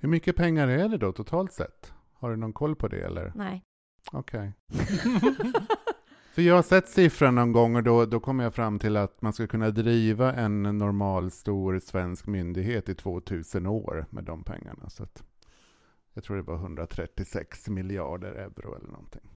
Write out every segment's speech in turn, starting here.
Hur mycket pengar är det då totalt sett? Har du någon koll på det eller? Nej. Okej. För jag har sett siffran någon gång och då, då kom jag fram till att man ska kunna driva en normal stor svensk myndighet i 2000 år med de pengarna. Så att jag tror det var 136 miljarder euro eller någonting.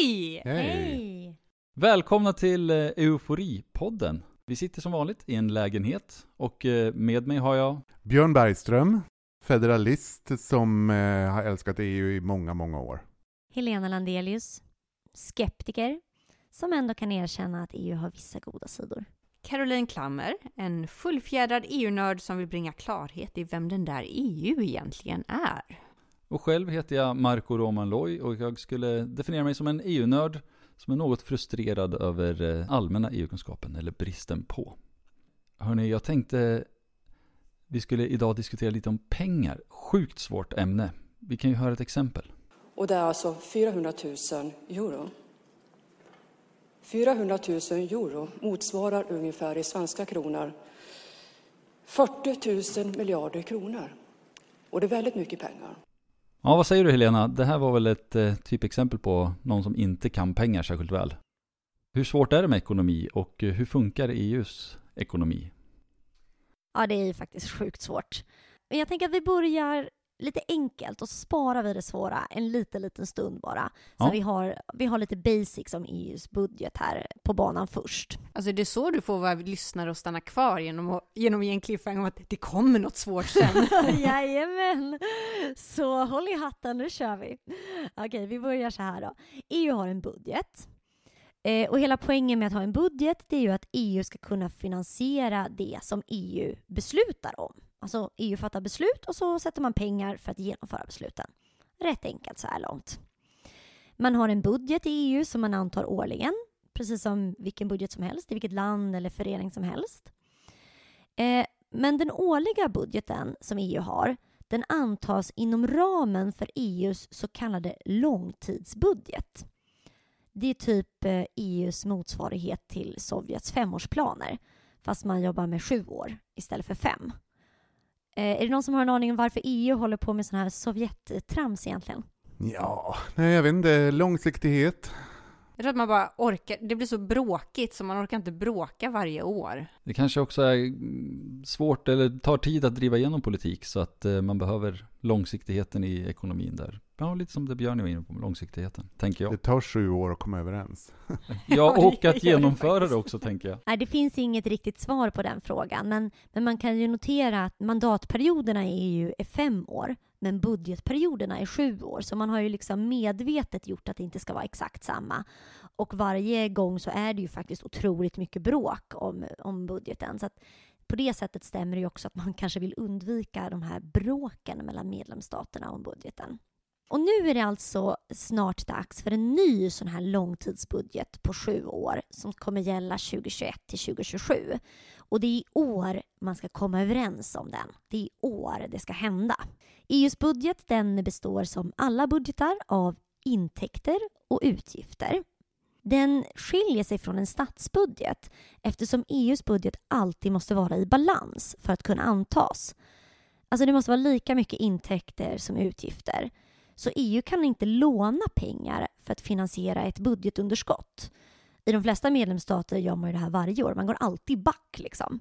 Hej! Hej! Välkomna till eh, Eufori-podden. Vi sitter som vanligt i en lägenhet och eh, med mig har jag Björn Bergström, federalist som eh, har älskat EU i många, många år. Helena Landelius, skeptiker, som ändå kan erkänna att EU har vissa goda sidor. Caroline Klammer, en fullfjädrad EU-nörd som vill bringa klarhet i vem den där EU egentligen är och själv heter jag Marco Roman Loy och jag skulle definiera mig som en EU-nörd som är något frustrerad över eh, allmänna EU-kunskapen eller bristen på. Hörni, jag tänkte vi skulle idag diskutera lite om pengar. Sjukt svårt ämne. Vi kan ju höra ett exempel. Och det är alltså 400 000 euro. 400 000 euro motsvarar ungefär i svenska kronor 40 000 miljarder kronor. Och det är väldigt mycket pengar. Ja, vad säger du Helena? Det här var väl ett eh, typexempel på någon som inte kan pengar särskilt väl. Hur svårt är det med ekonomi och eh, hur funkar EUs ekonomi? Ja, det är ju faktiskt sjukt svårt. Men jag tänker att vi börjar lite enkelt och så sparar vi det svåra en liten, liten stund bara. Så Ja. vi, har, vi har lite basics om EUs budget här på banan först. Alltså det är så du får våra lyssnare att stanna kvar genom att, genom att ge en cliffhanger om att det kommer något svårt sen. Jajamän! Så håll i hatten, nu kör vi. Okej, vi börjar så här då. EU har en budget. Eh, och hela poängen med att ha en budget det är ju att EU ska kunna finansiera det som EU beslutar om. Alltså EU fattar beslut och så sätter man pengar för att genomföra besluten. Rätt enkelt så här långt. Man har en budget i EU som man antar årligen, precis som vilken budget som helst i vilket land eller förening som helst. Eh, men den årliga budgeten som EU har, den antas inom ramen för EUs så kallade långtidsbudget. Det är typ eh, e EUs motsvarighet till Sovjets femårsplaner, fast man jobbar med sju år istället för fem. Eh, är det någon som har en aning om varför EU håller på med sån här Sovjettrams egentligen? Ja, nej jag vet inte, långsiktighet. Jag tror att man bara orkar, det blir så bråkigt så man orkar inte bråka varje år. Det kanske också är svårt eller tar tid att driva igenom politik så att eh, man behöver långsiktigheten i ekonomin där. Ja, lite som det Björn var inne på, långsiktigheten, tänker Det jag. tar sju år att komma överens. Ja, det och att det genomföra det också, tänker jag. Nej, det finns inget riktigt svar på den frågan, men, men man kan ju notera att mandatperioderna i EU är fem år, men budgetperioderna är sju år, så man har ju liksom medvetet gjort att det inte ska vara exakt samma. Och varje gång så är det ju faktiskt otroligt mycket bråk om, om budgeten. Så att på det sättet stämmer det ju också att man kanske vill undvika de här bråken mellan medlemsstaterna om budgeten. Och nu är det alltså snart dags för en ny sån här långtidsbudget på sju år som kommer gälla 2021 till 2027. Och det är i år man ska komma överens om den. Det är i år det ska hända. EUs budget den består som alla budgetar av intäkter och utgifter. Den skiljer sig från en statsbudget eftersom EUs budget alltid måste vara i balans för att kunna antas. Alltså det måste vara lika mycket intäkter som utgifter. Så EU kan inte låna pengar för att finansiera ett budgetunderskott. I de flesta medlemsstater gör man ju det här varje år. Man går alltid back liksom.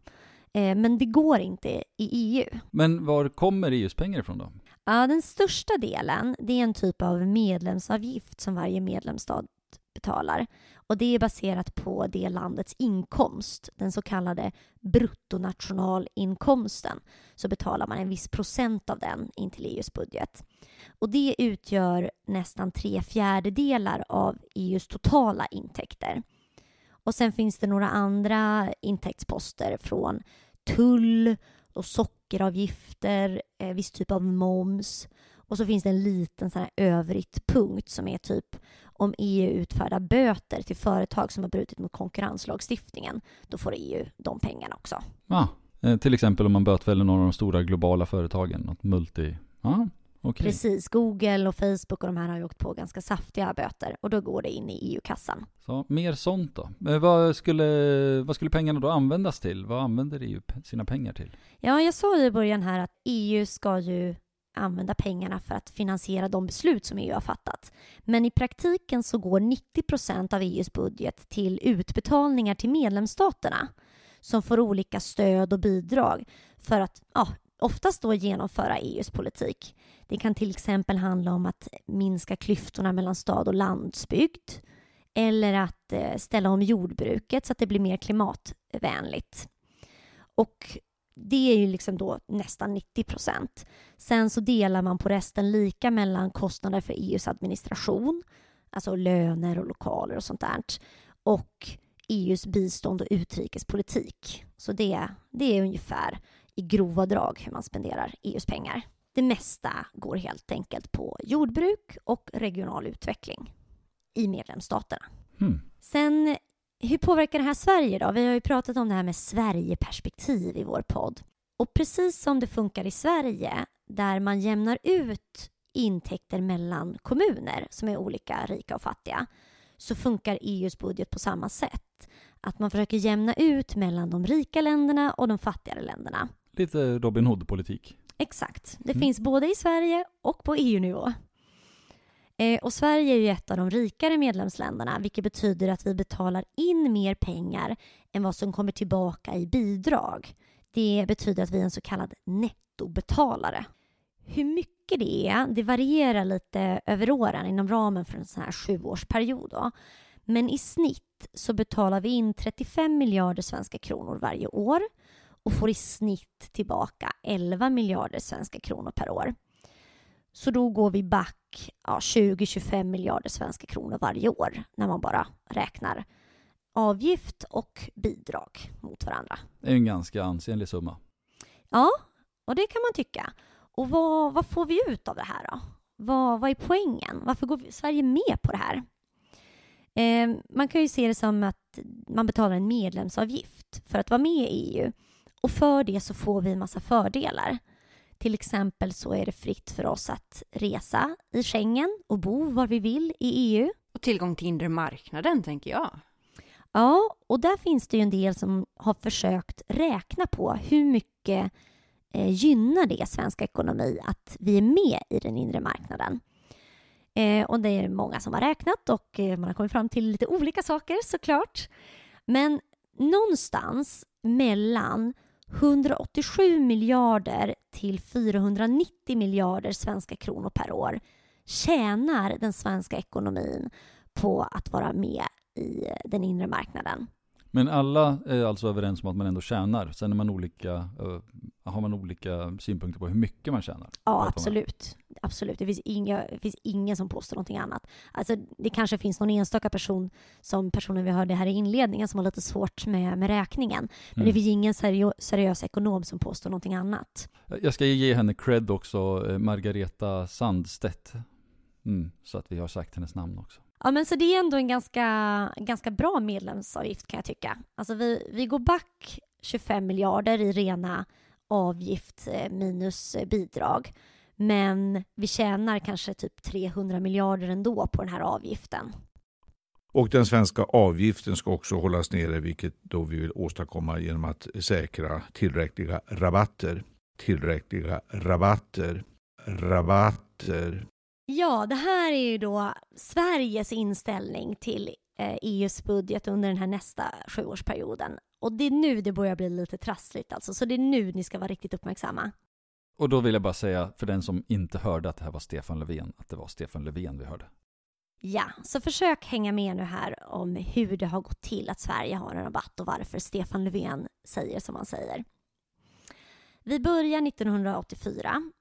Eh, Men det går inte i EU. Men var kommer EUs pengar ifrån då? Ja, den största delen det är en typ av medlemsavgift som varje medlemsstat betalar. Och det är baserat på det landets inkomst, den så kallade bruttonationalinkomsten. Så betalar man en viss procent av den in till EUs budget. Och det utgör nästan tre fjärdedelar av EUs totala intäkter. Och sen finns det några andra intäktsposter från tull och sockeravgifter, eh, viss typ av moms och så finns det en liten sån här övrigt punkt som är typ om EU utfärdar böter till företag som har brutit mot konkurrenslagstiftningen, då får EU de pengarna också. Ja, eh, till exempel om man bötfäller någon av de stora globala företagen, något multi... Ja, okej. Precis, Google och Facebook och de här har ju åkt på ganska saftiga böter och då går det in i EU-kassan. Så mer sånt då. Eh, Vad skulle, vad skulle pengarna då användas till? Vad använder EU sina pengar till? Ja, jag sa ju i början här att EU ska ju använda pengarna för att finansiera de beslut som EU har fattat. Men i praktiken så går 90 procent av EUs budget till utbetalningar till medlemsstaterna som får olika stöd och bidrag för att ja, oftast då genomföra EUs politik. Det kan till exempel handla om att minska klyftorna mellan stad och landsbygd eller att eh, ställa om jordbruket så att det blir mer klimatvänligt. Och det är ju liksom då nästan 90 procent. Sen så delar man på resten lika mellan kostnader för EUs administration, alltså löner och lokaler och sånt där, och EUs bistånd och utrikespolitik. Så det, det är ungefär i grova drag hur man spenderar EUs pengar. Det mesta går helt enkelt på jordbruk och regional utveckling i medlemsstaterna. Hmm. Sen, hur påverkar det här Sverige då? Vi har ju pratat om det här med Sverigeperspektiv i vår podd. Och precis som det funkar i Sverige, där man jämnar ut intäkter mellan kommuner som är olika rika och fattiga, så funkar EUs budget på samma sätt. Att man försöker jämna ut mellan de rika länderna och de fattigare länderna. Lite Robin Hood-politik. Exakt. Det Mm. finns både i Sverige och på EU-nivå. Eh, och Sverige är ju ett av de rikare medlemsländerna vilket betyder att vi betalar in mer pengar än vad som kommer tillbaka i bidrag. Det betyder att vi är en så kallad nettobetalare. Hur mycket det är, det varierar lite över åren inom ramen för en sån här sjuårsperiod. Då. Men i snitt så betalar vi in 35 miljarder svenska kronor varje år och får i snitt tillbaka 11 miljarder svenska kronor per år. Så då går vi back ja, 20-25 miljarder svenska kronor varje år när man bara räknar avgift och bidrag mot varandra. Det är en ganska ansenlig summa. Ja, och det kan man tycka. Och vad, vad får vi ut av det här då? Vad, vad är poängen? Varför går Sverige med på det här? Eh, man kan ju se det som att man betalar en medlemsavgift för att vara med i EU. Och för det så får vi en massa fördelar. Till exempel så är det fritt för oss att resa i Schengen och bo var vi vill i EU. Och tillgång till inre marknaden, tänker jag. Ja, och där finns det ju en del som har försökt räkna på hur mycket eh, gynnar det svensk ekonomi att vi är med i den inre marknaden. Eh, och det är många som har räknat och eh, man har kommit fram till lite olika saker såklart. Men någonstans mellan 187 miljarder till 490 miljarder svenska kronor per år tjänar den svenska ekonomin på att vara med i den inre marknaden. Men alla är alltså överens om att man ändå tjänar. Sen är man olika, eh, har man olika synpunkter på hur mycket man tjänar. Ja, absolut. Absolut. Det finns, inga, det finns ingen som påstår någonting annat. Alltså, det kanske finns någon enstaka person, som personen vi hörde här i inledningen, som har lite svårt med, med räkningen. Men det Mm. finns ingen serio, seriös ekonom som påstår någonting annat. Jag ska ge henne cred också, eh, Margareta Sandstedt. Mm, så att vi har sagt hennes namn också. Ja, men så det är ändå en ganska, ganska bra medlemsavgift kan jag tycka. Alltså vi, vi går back 25 miljarder i rena avgift eh, minus eh, bidrag. Men vi tjänar kanske typ 300 miljarder ändå på den här avgiften. Och den svenska avgiften ska också hållas nere, vilket då vi vill åstadkomma genom att säkra tillräckliga rabatter. Tillräckliga rabatter. Rabatter. Ja, det här är ju då Sveriges inställning till eh, EUs budget under den här nästa sjuårsperioden. Och det är nu det börjar bli lite trassligt alltså, så det är nu ni ska vara riktigt uppmärksamma. Och då vill jag bara säga, för den som inte hörde att det här var Stefan Löfven, att det var Stefan Löfven vi hörde. Ja, så försök hänga med nu här om hur det har gått till att Sverige har en rabatt och varför Stefan Löfven säger som han säger. Vi börjar 1984.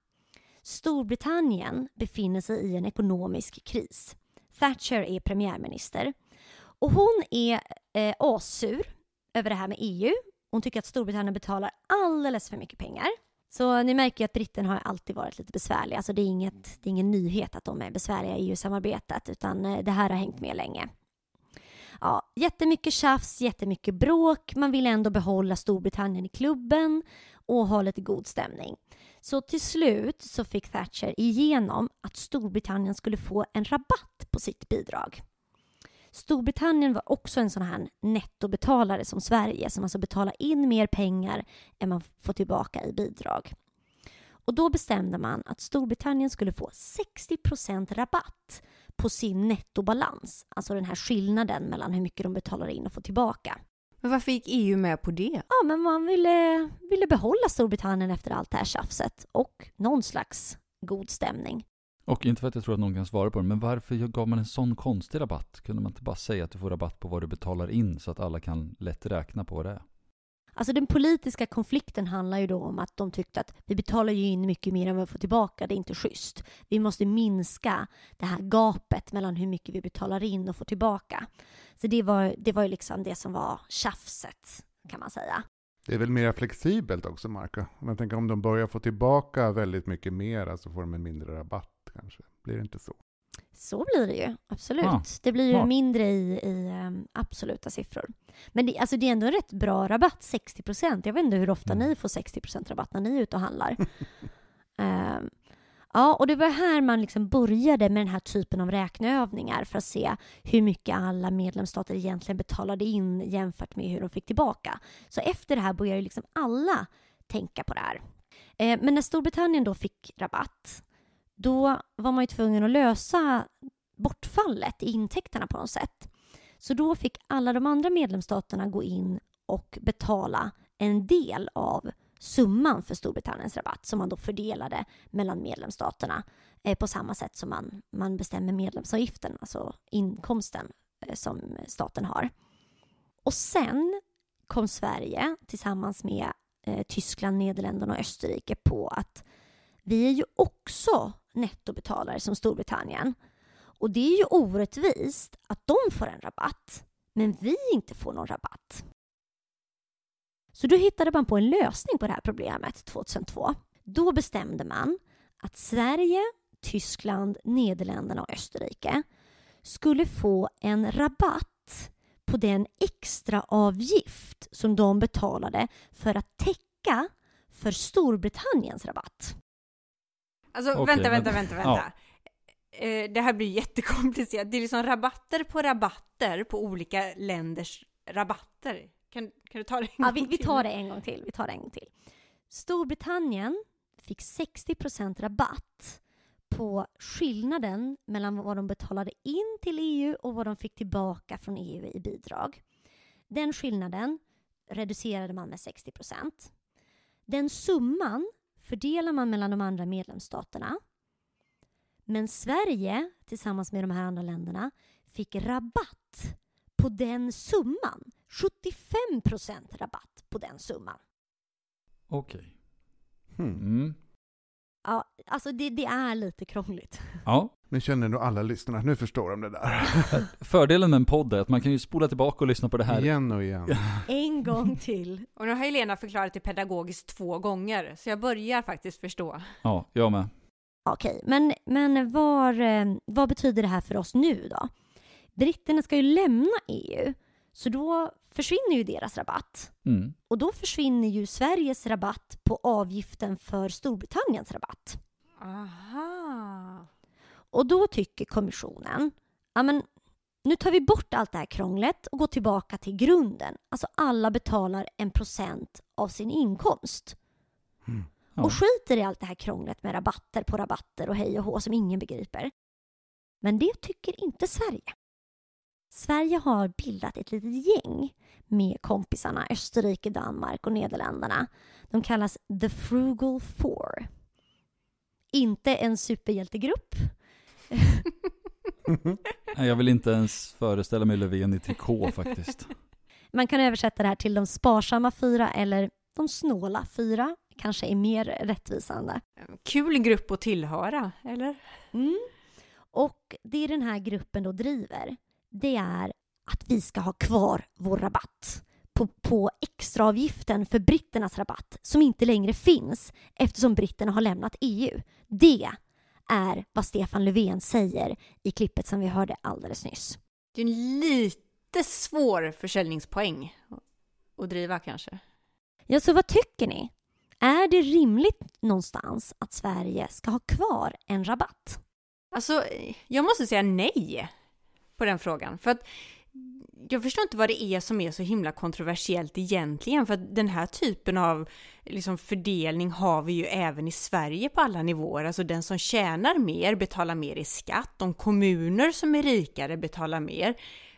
Storbritannien befinner sig i en ekonomisk kris. Thatcher är premiärminister och hon är eh, assur över det här med EU. Hon tycker att Storbritannien betalar alldeles för mycket pengar Så ni märker ju att britterna har alltid varit lite besvärliga. Alltså det, är inget, det är ingen nyhet att de är besvärliga i EU-samarbetet, utan eh, det här har hängt med länge. Ja, jättemycket tjafs, jättemycket bråk. Man vill ändå behålla Storbritannien i klubben och ha lite god stämning. Så till slut så fick Thatcher igenom att Storbritannien skulle få en rabatt på sitt bidrag. Storbritannien var också en sån här nettobetalare som Sverige som alltså betalar in mer pengar än man får tillbaka i bidrag. Och då bestämde man att Storbritannien skulle få 60% rabatt på sin nettobalans, alltså den här skillnaden mellan hur mycket de betalar in och får tillbaka. Men varför gick EU med på det? Ja, men man ville, ville behålla Storbritannien efter allt det här tjafset och någon slags god stämning. Och inte för att jag tror att någon kan svara på det, men varför gav man en sån konstig rabatt? Kunde man inte bara säga att du får rabatt på vad du betalar in så att alla kan lätt räkna på det? Alltså den politiska konflikten handlar ju då om att de tyckte att vi betalar ju in mycket mer än vad vi får tillbaka, det är inte schysst. Vi måste minska det här gapet mellan hur mycket vi betalar in och får tillbaka. Så det var, det var ju liksom det som var tjafset, kan man säga. Det är väl mer flexibelt också, Marco? Om jag tänker om de börjar få tillbaka väldigt mycket mer, så får de en mindre rabatt kanske. Blir det inte så? Så blir det ju, absolut. Ja, det blir ju smart. mindre i, i um, absoluta siffror. Men det, alltså det är ändå en rätt bra rabatt, 60 procent. Jag vet inte hur ofta Mm. ni får 60 procent rabatt när ni är ute och handlar. Ehm, ja, och det var här man liksom började med den här typen av räkneövningar för att se hur mycket alla medlemsstater egentligen betalade in jämfört med hur de fick tillbaka. Så efter det här började liksom alla tänka på det här. Eh, men när Storbritannien då fick rabatt då var man ju tvungen att lösa bortfallet i intäkterna på något sätt. Så då fick alla de andra medlemsstaterna gå in och betala en del av summan för Storbritanniens rabatt som man då fördelade mellan medlemsstaterna eh, på samma sätt som man, man bestämmer medlemsavgiften, alltså inkomsten eh, som staten har. Och sen kom Sverige tillsammans med eh, Tyskland, Nederländerna och Österrike på att vi är ju också nettobetalare som Storbritannien. Och det är ju orättvist att de får en rabatt, men vi inte får någon rabatt. Så då hittade man på en lösning på det här problemet 2002. Då bestämde man att Sverige, Tyskland, Nederländerna och Österrike skulle få en rabatt på den extra avgift som de betalade för att täcka för Storbritanniens rabatt. Alltså Okej, vänta, vänta, vänta, vänta. Eh, Det här blir jättekomplicerat. Det är liksom rabatter på rabatter på olika länders rabatter. Kan, kan du ta det en Ja, gång vi, vi till? tar det en gång till. Vi tar det en gång till. Storbritannien fick 60% rabatt på skillnaden mellan vad de betalade in till EU och vad de fick tillbaka från EU i bidrag. Den skillnaden reducerade man med 60% Den summan fördelar man mellan de andra medlemsstaterna. Men Sverige, tillsammans med de här andra länderna, fick rabatt på den summan. 75% rabatt på den summan. Okej. Hmm. Mm. Ja, alltså det, det är lite krångligt. Ja. Men känner nog alla lyssnare, nu förstår de det där. Fördelen med en podd är att man kan ju spola tillbaka och lyssna på det här. Igen och igen. En gång till. Och nu har Helena förklarat det pedagogiskt två gånger, så jag börjar faktiskt förstå. Ja, jag med. Okej, men, men var, eh, vad betyder det här för oss nu då? Britterna ska ju lämna EU, så då försvinner ju deras rabatt. Mm. Och då försvinner ju Sveriges rabatt på avgiften för Storbritanniens rabatt. Aha. Och då tycker kommissionen, ja men nu tar vi bort allt det här krånglet och går tillbaka till grunden. Alltså alla betalar en procent av sin inkomst. Ja. Och skiter i allt det här krånglet med rabatter på rabatter och hej och hå som ingen begriper. Men det tycker inte Sverige. Sverige har bildat ett litet gäng med kompisarna Österrike, Danmark och Nederländerna. De kallas The Frugal Four. Inte en superhjältegrupp. Jag vill inte ens föreställa mig Löfven i trikå faktiskt. Man kan översätta det här till de sparsamma fyra eller de snåla fyra. Kanske är mer rättvisande. Kul grupp att tillhöra, eller? Mm. Och det den här gruppen då driver, det är att vi ska ha kvar vår rabatt på, på extraavgiften för britternas rabatt som inte längre finns eftersom britterna har lämnat EU. Det är vad Stefan Löfven säger i klippet som vi hörde alldeles nyss. Det är en lite svår försäljningspoäng att driva kanske. Ja, så vad tycker ni? Är det rimligt någonstans att Sverige ska ha kvar en rabatt? Alltså, jag måste säga nej på den frågan. För att jag förstår inte vad det är som är så himla kontroversiellt egentligen, för att den här typen av liksom fördelning har vi ju även i Sverige på alla nivåer. Alltså den som tjänar mer betalar mer i skatt, de kommuner som är rikare betalar mer.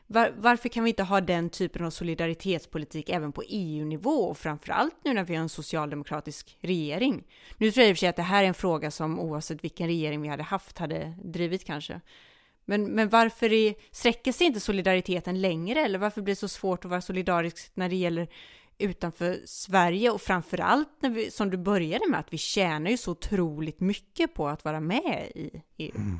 Var, varför kan vi inte ha den typen av solidaritetspolitik även på EU-nivå och framförallt nu när vi har en socialdemokratisk regering? Nu tror jag i och för sig att det här är en fråga som oavsett vilken regering vi hade haft hade drivit kanske. Men, men varför är, sträcker sig inte solidariteten längre eller varför blir det så svårt att vara solidarisk när det gäller utanför Sverige och framförallt när vi, som du började med, att vi tjänar ju så otroligt mycket på att vara med i EU. Mm.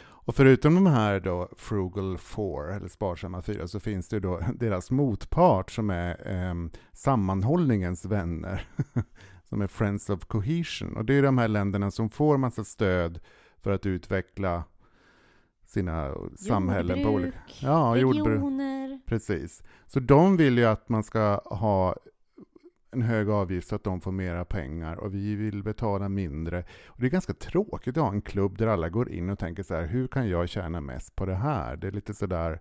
Och förutom de här då Frugal Four, eller Sparsamma Fyra, så finns det då deras motpart som är eh, sammanhållningens vänner, som är Friends of Cohesion. Och det är de här länderna som får massa stöd för att utveckla sina jordbruk, samhällen på olika... Ja, regioner. Jordbruk. Precis. Så de vill ju att man ska ha en hög avgift så att de får mera pengar och vi vill betala mindre. Och det är ganska tråkigt att ha en klubb där alla går in och tänker så här, hur kan jag tjäna mest på det här? Det är lite sådär,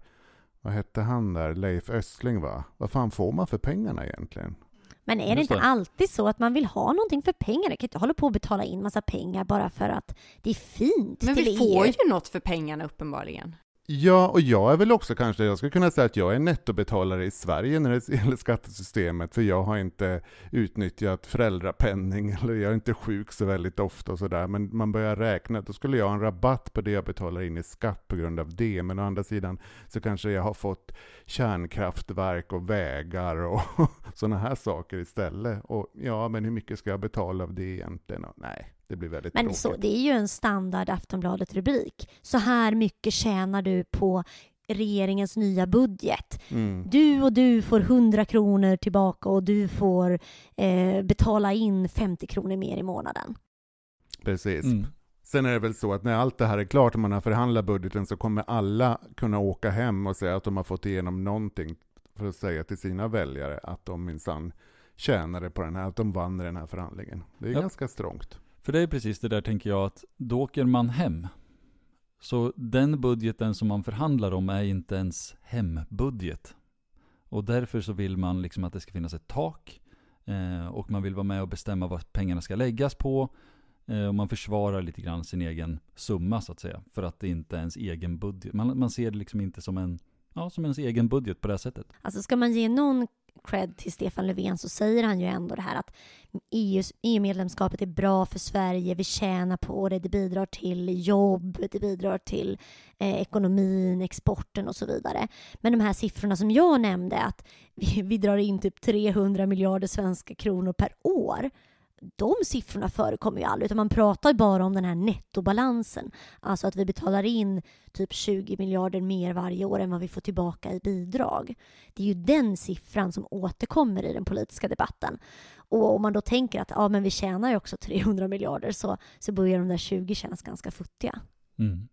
vad hette han där, Leif Östling va? Vad fan får man för pengarna egentligen? Men är det inte alltid så att man vill ha någonting för pengar? Jag kan inte hålla på att betala in massa pengar bara för att det är fint Men vi EU. får ju något för pengarna uppenbarligen. Ja, och jag är väl också kanske, jag skulle kunna säga att jag är nettobetalare i Sverige när det gäller skattesystemet, för jag har inte utnyttjat föräldrapenning, eller jag är inte sjuk så väldigt ofta och sådär, men man börjar räkna, då skulle jag ha en rabatt på det jag betalar in i skatt på grund av det, men å andra sidan så kanske jag har fått kärnkraftverk och vägar och sådana här saker istället. Och ja, men hur mycket ska jag betala av det egentligen? Och, nej, det blir väldigt Men tråkigt. så, det är ju en standard Aftonbladet-rubrik. Så här mycket tjänar du på regeringens nya budget. Mm. Du och du får 100 kronor tillbaka och du får eh, betala in 50 kronor mer i månaden. Precis. Mm. Sen är det väl så att när allt det här är klart och man har förhandlat budgeten så kommer alla kunna åka hem och säga att de har fått igenom någonting för att säga till sina väljare att de minsann tjänade på den här, att de vann den här förhandlingen. Det är ja. ganska strångt. För det är precis det där tänker jag att då åker man hem. Så den budgeten som man förhandlar om är inte ens hembudget. Och därför så vill man liksom att det ska finnas ett tak. Eh, och man vill vara med och bestämma vad pengarna ska läggas på. Eh, och man försvarar lite grann sin egen summa så att säga. För att det inte är ens egen budget. Man, man ser det liksom inte som en ja, som ens egen budget på det här sättet. Alltså ska man ge någon cred till Stefan Löfven så säger han ju ändå det här att EU-medlemskapet e är bra för Sverige, vi tjänar på det, det bidrar till jobb, det bidrar till eh, ekonomin, exporten och så vidare. Men de här siffrorna som jag nämnde, att vi, vi drar in typ 300 miljarder svenska kronor per år, de siffrorna förekommer ju aldrig, utan man pratar bara om den här nettobalansen. Alltså att vi betalar in typ 20 miljarder mer varje år än vad vi får tillbaka i bidrag. Det är ju den siffran som återkommer i den politiska debatten. Och om man då tänker att ja, men vi tjänar ju också 300 miljarder så, så börjar de där 20 kännas ganska futtiga. Mm.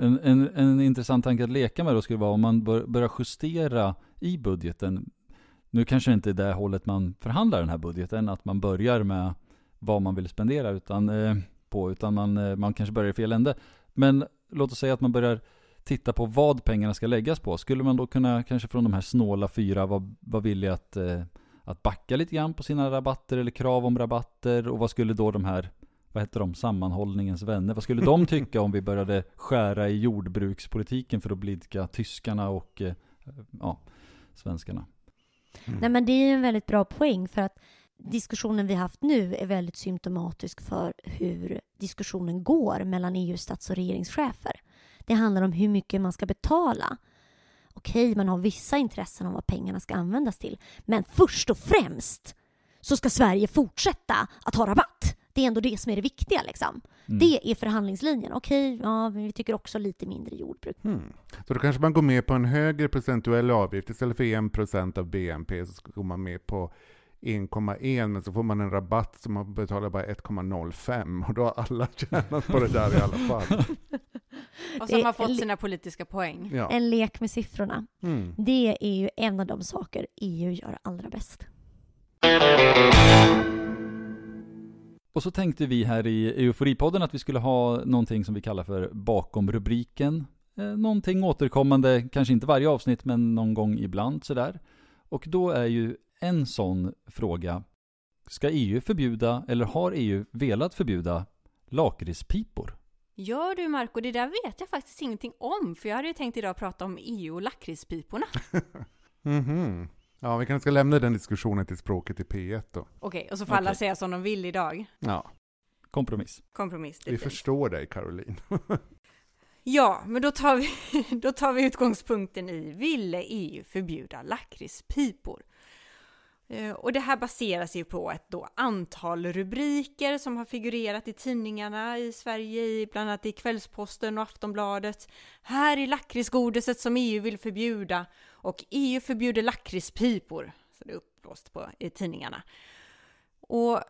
En, en, en intressant tanke att leka med då skulle vara om man bör, börjar justera i budgeten nu kanske det inte är det hållet man förhandlar den här budgeten, att man börjar med vad man vill spendera utan, eh, på, utan man, eh, man kanske börjar i fel ände. Men låt oss säga att man börjar titta på vad pengarna ska läggas på. Skulle man då kunna, kanske från de här snåla fyra, vara var villig att, eh, att backa lite grann på sina rabatter eller krav om rabatter? Och vad skulle då de här, vad heter de, sammanhållningens vänner, vad skulle de tycka om vi började skära i jordbrukspolitiken för att blidka tyskarna och eh, ja, svenskarna? Mm. Nej, men det är en väldigt bra poäng för att diskussionen vi haft nu är väldigt symptomatisk för hur diskussionen går mellan EUs stats och regeringschefer. Det handlar om hur mycket man ska betala. Okej, man har vissa intressen om vad pengarna ska användas till, men först och främst så ska Sverige fortsätta att ha rabatt det är ändå det som är det viktiga. Liksom. Mm. Det är förhandlingslinjen. Okej, ja, men vi tycker också lite mindre jordbruk. Hmm. Så då kanske man går med på en högre procentuell avgift. Istället för 1% av BNP så går man med på 1,1 men så får man en rabatt som man betalar bara 1,05 och då har alla tjänat på det där i alla fall. Och så har fått sina politiska poäng. Ja. En lek med siffrorna. Mm. Det är ju en av de saker EU gör allra bäst. Och så tänkte vi här i Euforipodden att vi skulle ha någonting som vi kallar för bakom rubriken. Eh, någonting återkommande, kanske inte varje avsnitt men någon gång ibland sådär. Och då är ju en sån fråga, ska EU förbjuda eller har EU velat förbjuda lakritspipor? Gör du Marco, det där vet jag faktiskt ingenting om, för jag hade ju tänkt idag prata om EU och lakritspiporna. Mhm. Ja, vi kanske ska lämna den diskussionen till språket i P1 då. Okej, och så får alla Okej. säga som de vill idag. Ja, Kompromiss. Kompromiss. vi fint. förstår dig Caroline. Ja, men då tar, vi, då tar vi utgångspunkten i ville EU förbjuda lakritspipor? Eh, och det här baseras ju på ett då antal rubriker som har figurerat i tidningarna i Sverige, i bland annat i Kvällsposten och Aftonbladet. Här är lakritsgodiset som EU vill förbjuda och EU förbjuder lakritspipor. Så det är uppblåst på i tidningarna. Och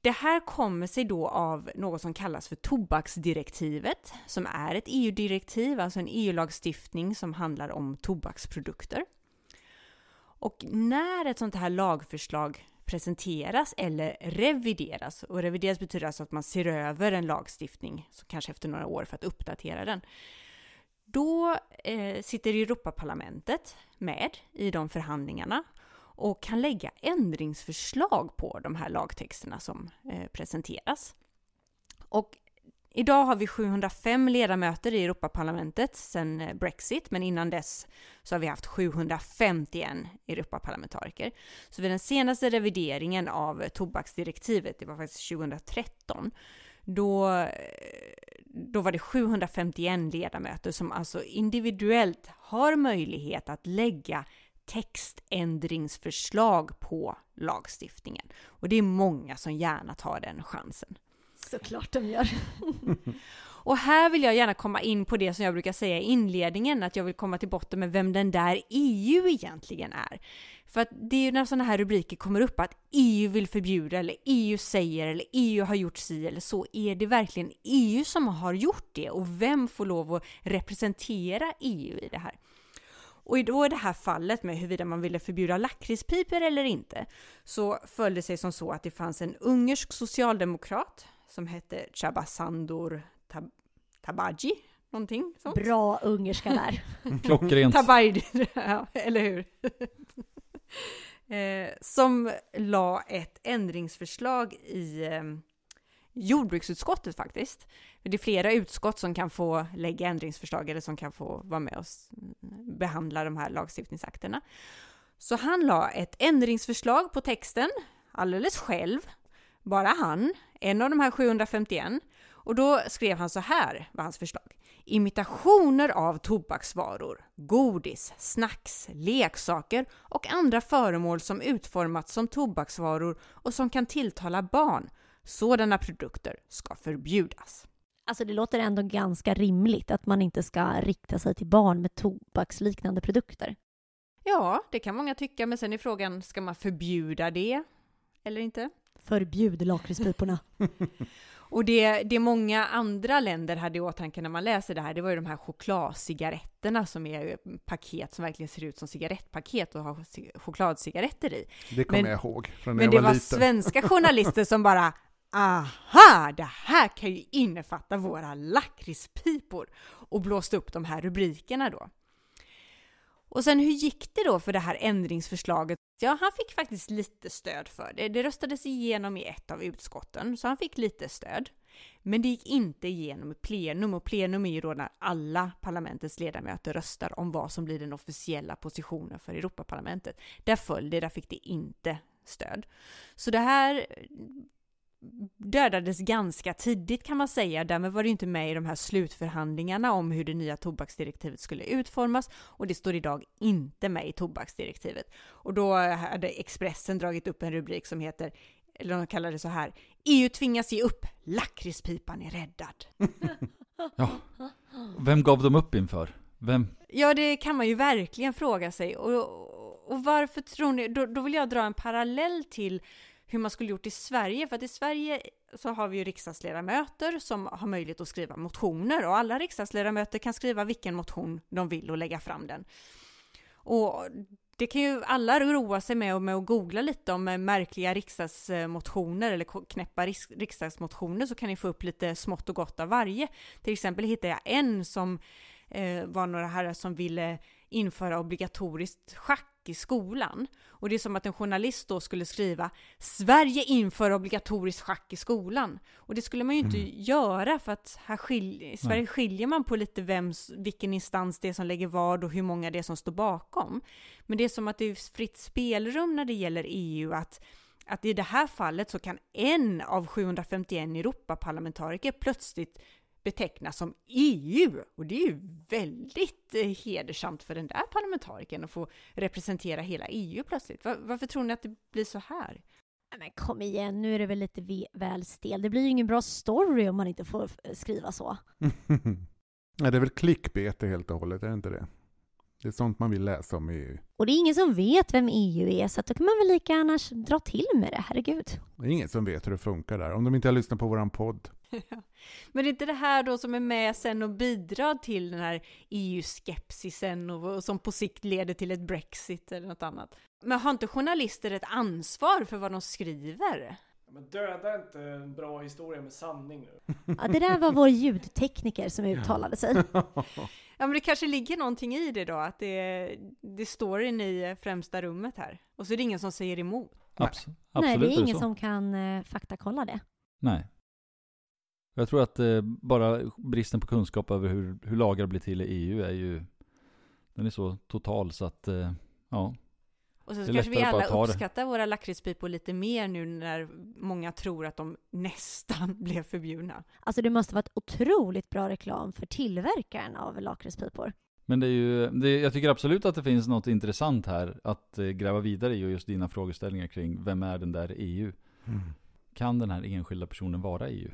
det här kommer sig då av något som kallas för tobaksdirektivet, som är ett EU-direktiv, alltså en EU-lagstiftning som handlar om tobaksprodukter. Och när ett sånt här lagförslag presenteras eller revideras, och revideras betyder alltså att man ser över en lagstiftning, så kanske efter några år för att uppdatera den, då eh, sitter Europaparlamentet med i de förhandlingarna och kan lägga ändringsförslag på de här lagtexterna som eh, presenteras. Och idag har vi 705 ledamöter i Europaparlamentet sedan eh, Brexit, men innan dess så har vi haft 751 Europaparlamentariker. Så vid den senaste revideringen av tobaksdirektivet, det var faktiskt 2013, då, eh, då var det 751 ledamöter som alltså individuellt har möjlighet att lägga textändringsförslag på lagstiftningen. Och det är många som gärna tar den chansen. Såklart de gör. Och här vill jag gärna komma in på det som jag brukar säga i inledningen, att jag vill komma till botten med vem den där EU egentligen är. För att det är ju när sådana här rubriker kommer upp att EU vill förbjuda, eller EU säger, eller EU har gjort si eller så. Är det verkligen EU som har gjort det? Och vem får lov att representera EU i det här? Och då i det här fallet med huruvida man ville förbjuda lakritspipor eller inte, så föll det sig som så att det fanns en ungersk socialdemokrat som hette Chabasandur Tab- Tabaji, någonting sånt. Bra ungerska där. Klockrent. Tabaji, ja, eller hur? eh, som la ett ändringsförslag i eh, jordbruksutskottet faktiskt. Det är flera utskott som kan få lägga ändringsförslag eller som kan få vara med och behandla de här lagstiftningsakterna. Så han la ett ändringsförslag på texten alldeles själv, bara han, en av de här 751. Och då skrev han så här, var hans förslag. Imitationer av tobaksvaror, godis, snacks, leksaker och andra föremål som utformats som tobaksvaror och som kan tilltala barn. Sådana produkter ska förbjudas. Alltså det låter ändå ganska rimligt att man inte ska rikta sig till barn med tobaksliknande produkter. Ja, det kan många tycka, men sen är frågan, ska man förbjuda det eller inte? Förbjud lakritspiporna. Och det, det många andra länder hade i åtanke när man läser det här, det var ju de här chokladcigaretterna som är paket som verkligen ser ut som cigarettpaket och har ci- chokladcigaretter i. Det kommer Men- jag ihåg från när Men jag det var var liten. svenska journalister som bara Aha! Det här kan ju innefatta våra lakritspipor! Och blåste upp de här rubrikerna då. Och sen hur gick det då för det här ändringsförslaget? Ja, han fick faktiskt lite stöd för det. Det röstades igenom i ett av utskotten, så han fick lite stöd. Men det gick inte igenom i plenum och plenum är ju då när alla parlamentets ledamöter röstar om vad som blir den officiella positionen för Europaparlamentet. Där föll det, där fick det inte stöd. Så det här dödades ganska tidigt kan man säga. Därmed var det inte med i de här slutförhandlingarna om hur det nya tobaksdirektivet skulle utformas och det står idag inte med i tobaksdirektivet. Och då hade Expressen dragit upp en rubrik som heter eller de kallar det så här, EU tvingas ge upp, lakritspipan är räddad. Ja. Vem gav de upp inför? Vem? Ja, det kan man ju verkligen fråga sig. Och, och varför tror ni, då, då vill jag dra en parallell till hur man skulle gjort i Sverige, för att i Sverige så har vi ju riksdagsledamöter som har möjlighet att skriva motioner och alla riksdagsledamöter kan skriva vilken motion de vill och lägga fram den. Och det kan ju alla roa sig med, och med att googla lite om märkliga riksdagsmotioner eller knäppa riksdagsmotioner så kan ni få upp lite smått och gott av varje. Till exempel hittade jag en som eh, var några herrar som ville införa obligatoriskt schack i skolan. Och det är som att en journalist då skulle skriva Sverige inför obligatoriskt schack i skolan. Och det skulle man ju inte mm. göra för att här skil i Sverige Nej. skiljer man på lite vems, vilken instans det är som lägger vad och hur många det är som står bakom. Men det är som att det är fritt spelrum när det gäller EU att att i det här fallet så kan en av 751 Europaparlamentariker plötsligt betecknas som EU. Och det är ju väldigt eh, hedersamt för den där parlamentarikern att få representera hela EU plötsligt. Var, varför tror ni att det blir så här? Men kom igen, nu är det väl lite väl stel. Det blir ju ingen bra story om man inte får skriva så. ja, det är väl klickbete helt och hållet, är det inte det? Det är sånt man vill läsa om EU. Och det är ingen som vet vem EU är, så då kan man väl lika gärna dra till med det, herregud. Det är ingen som vet hur det funkar där, om de inte har lyssnat på våran podd. Men det är inte det här då som är med sen och bidrar till den här EU-skepsisen och, och som på sikt leder till ett Brexit eller något annat? Men har inte journalister ett ansvar för vad de skriver? Men döda inte en bra historia med sanning nu. Ja, det där var vår ljudtekniker som uttalade sig. Ja, men det kanske ligger någonting i det då, att det, det står i främsta rummet här. Och så är det ingen som säger emot. Abs Nej, det är ingen som kan eh, faktakolla det. Nej. Jag tror att eh, bara bristen på kunskap över hur, hur lagar blir till i EU är ju, den är så total så att, eh, ja. Och så kanske vi alla uppskattar våra lakritspipor lite mer nu när många tror att de nästan blev förbjudna. Alltså det måste vara ett otroligt bra reklam för tillverkaren av lakritspipor. Men det är ju, det, jag tycker absolut att det finns något intressant här att eh, gräva vidare i och just dina frågeställningar kring vem är den där EU? Mm. Kan den här enskilda personen vara EU?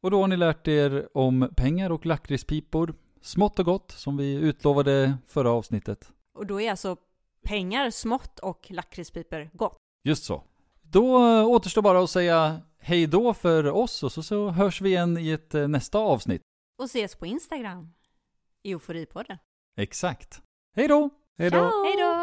Och då har ni lärt er om pengar och lakritspipor. Smått och gott, som vi utlovade förra avsnittet. Och då är alltså pengar smått och lakritspipor gott? Just så. Då återstår bara att säga hej då för oss och så, så hörs vi igen i ett eh, nästa avsnitt. Och ses på Instagram. Euforipodden. Exakt. Hej då! Hej då! Hej då!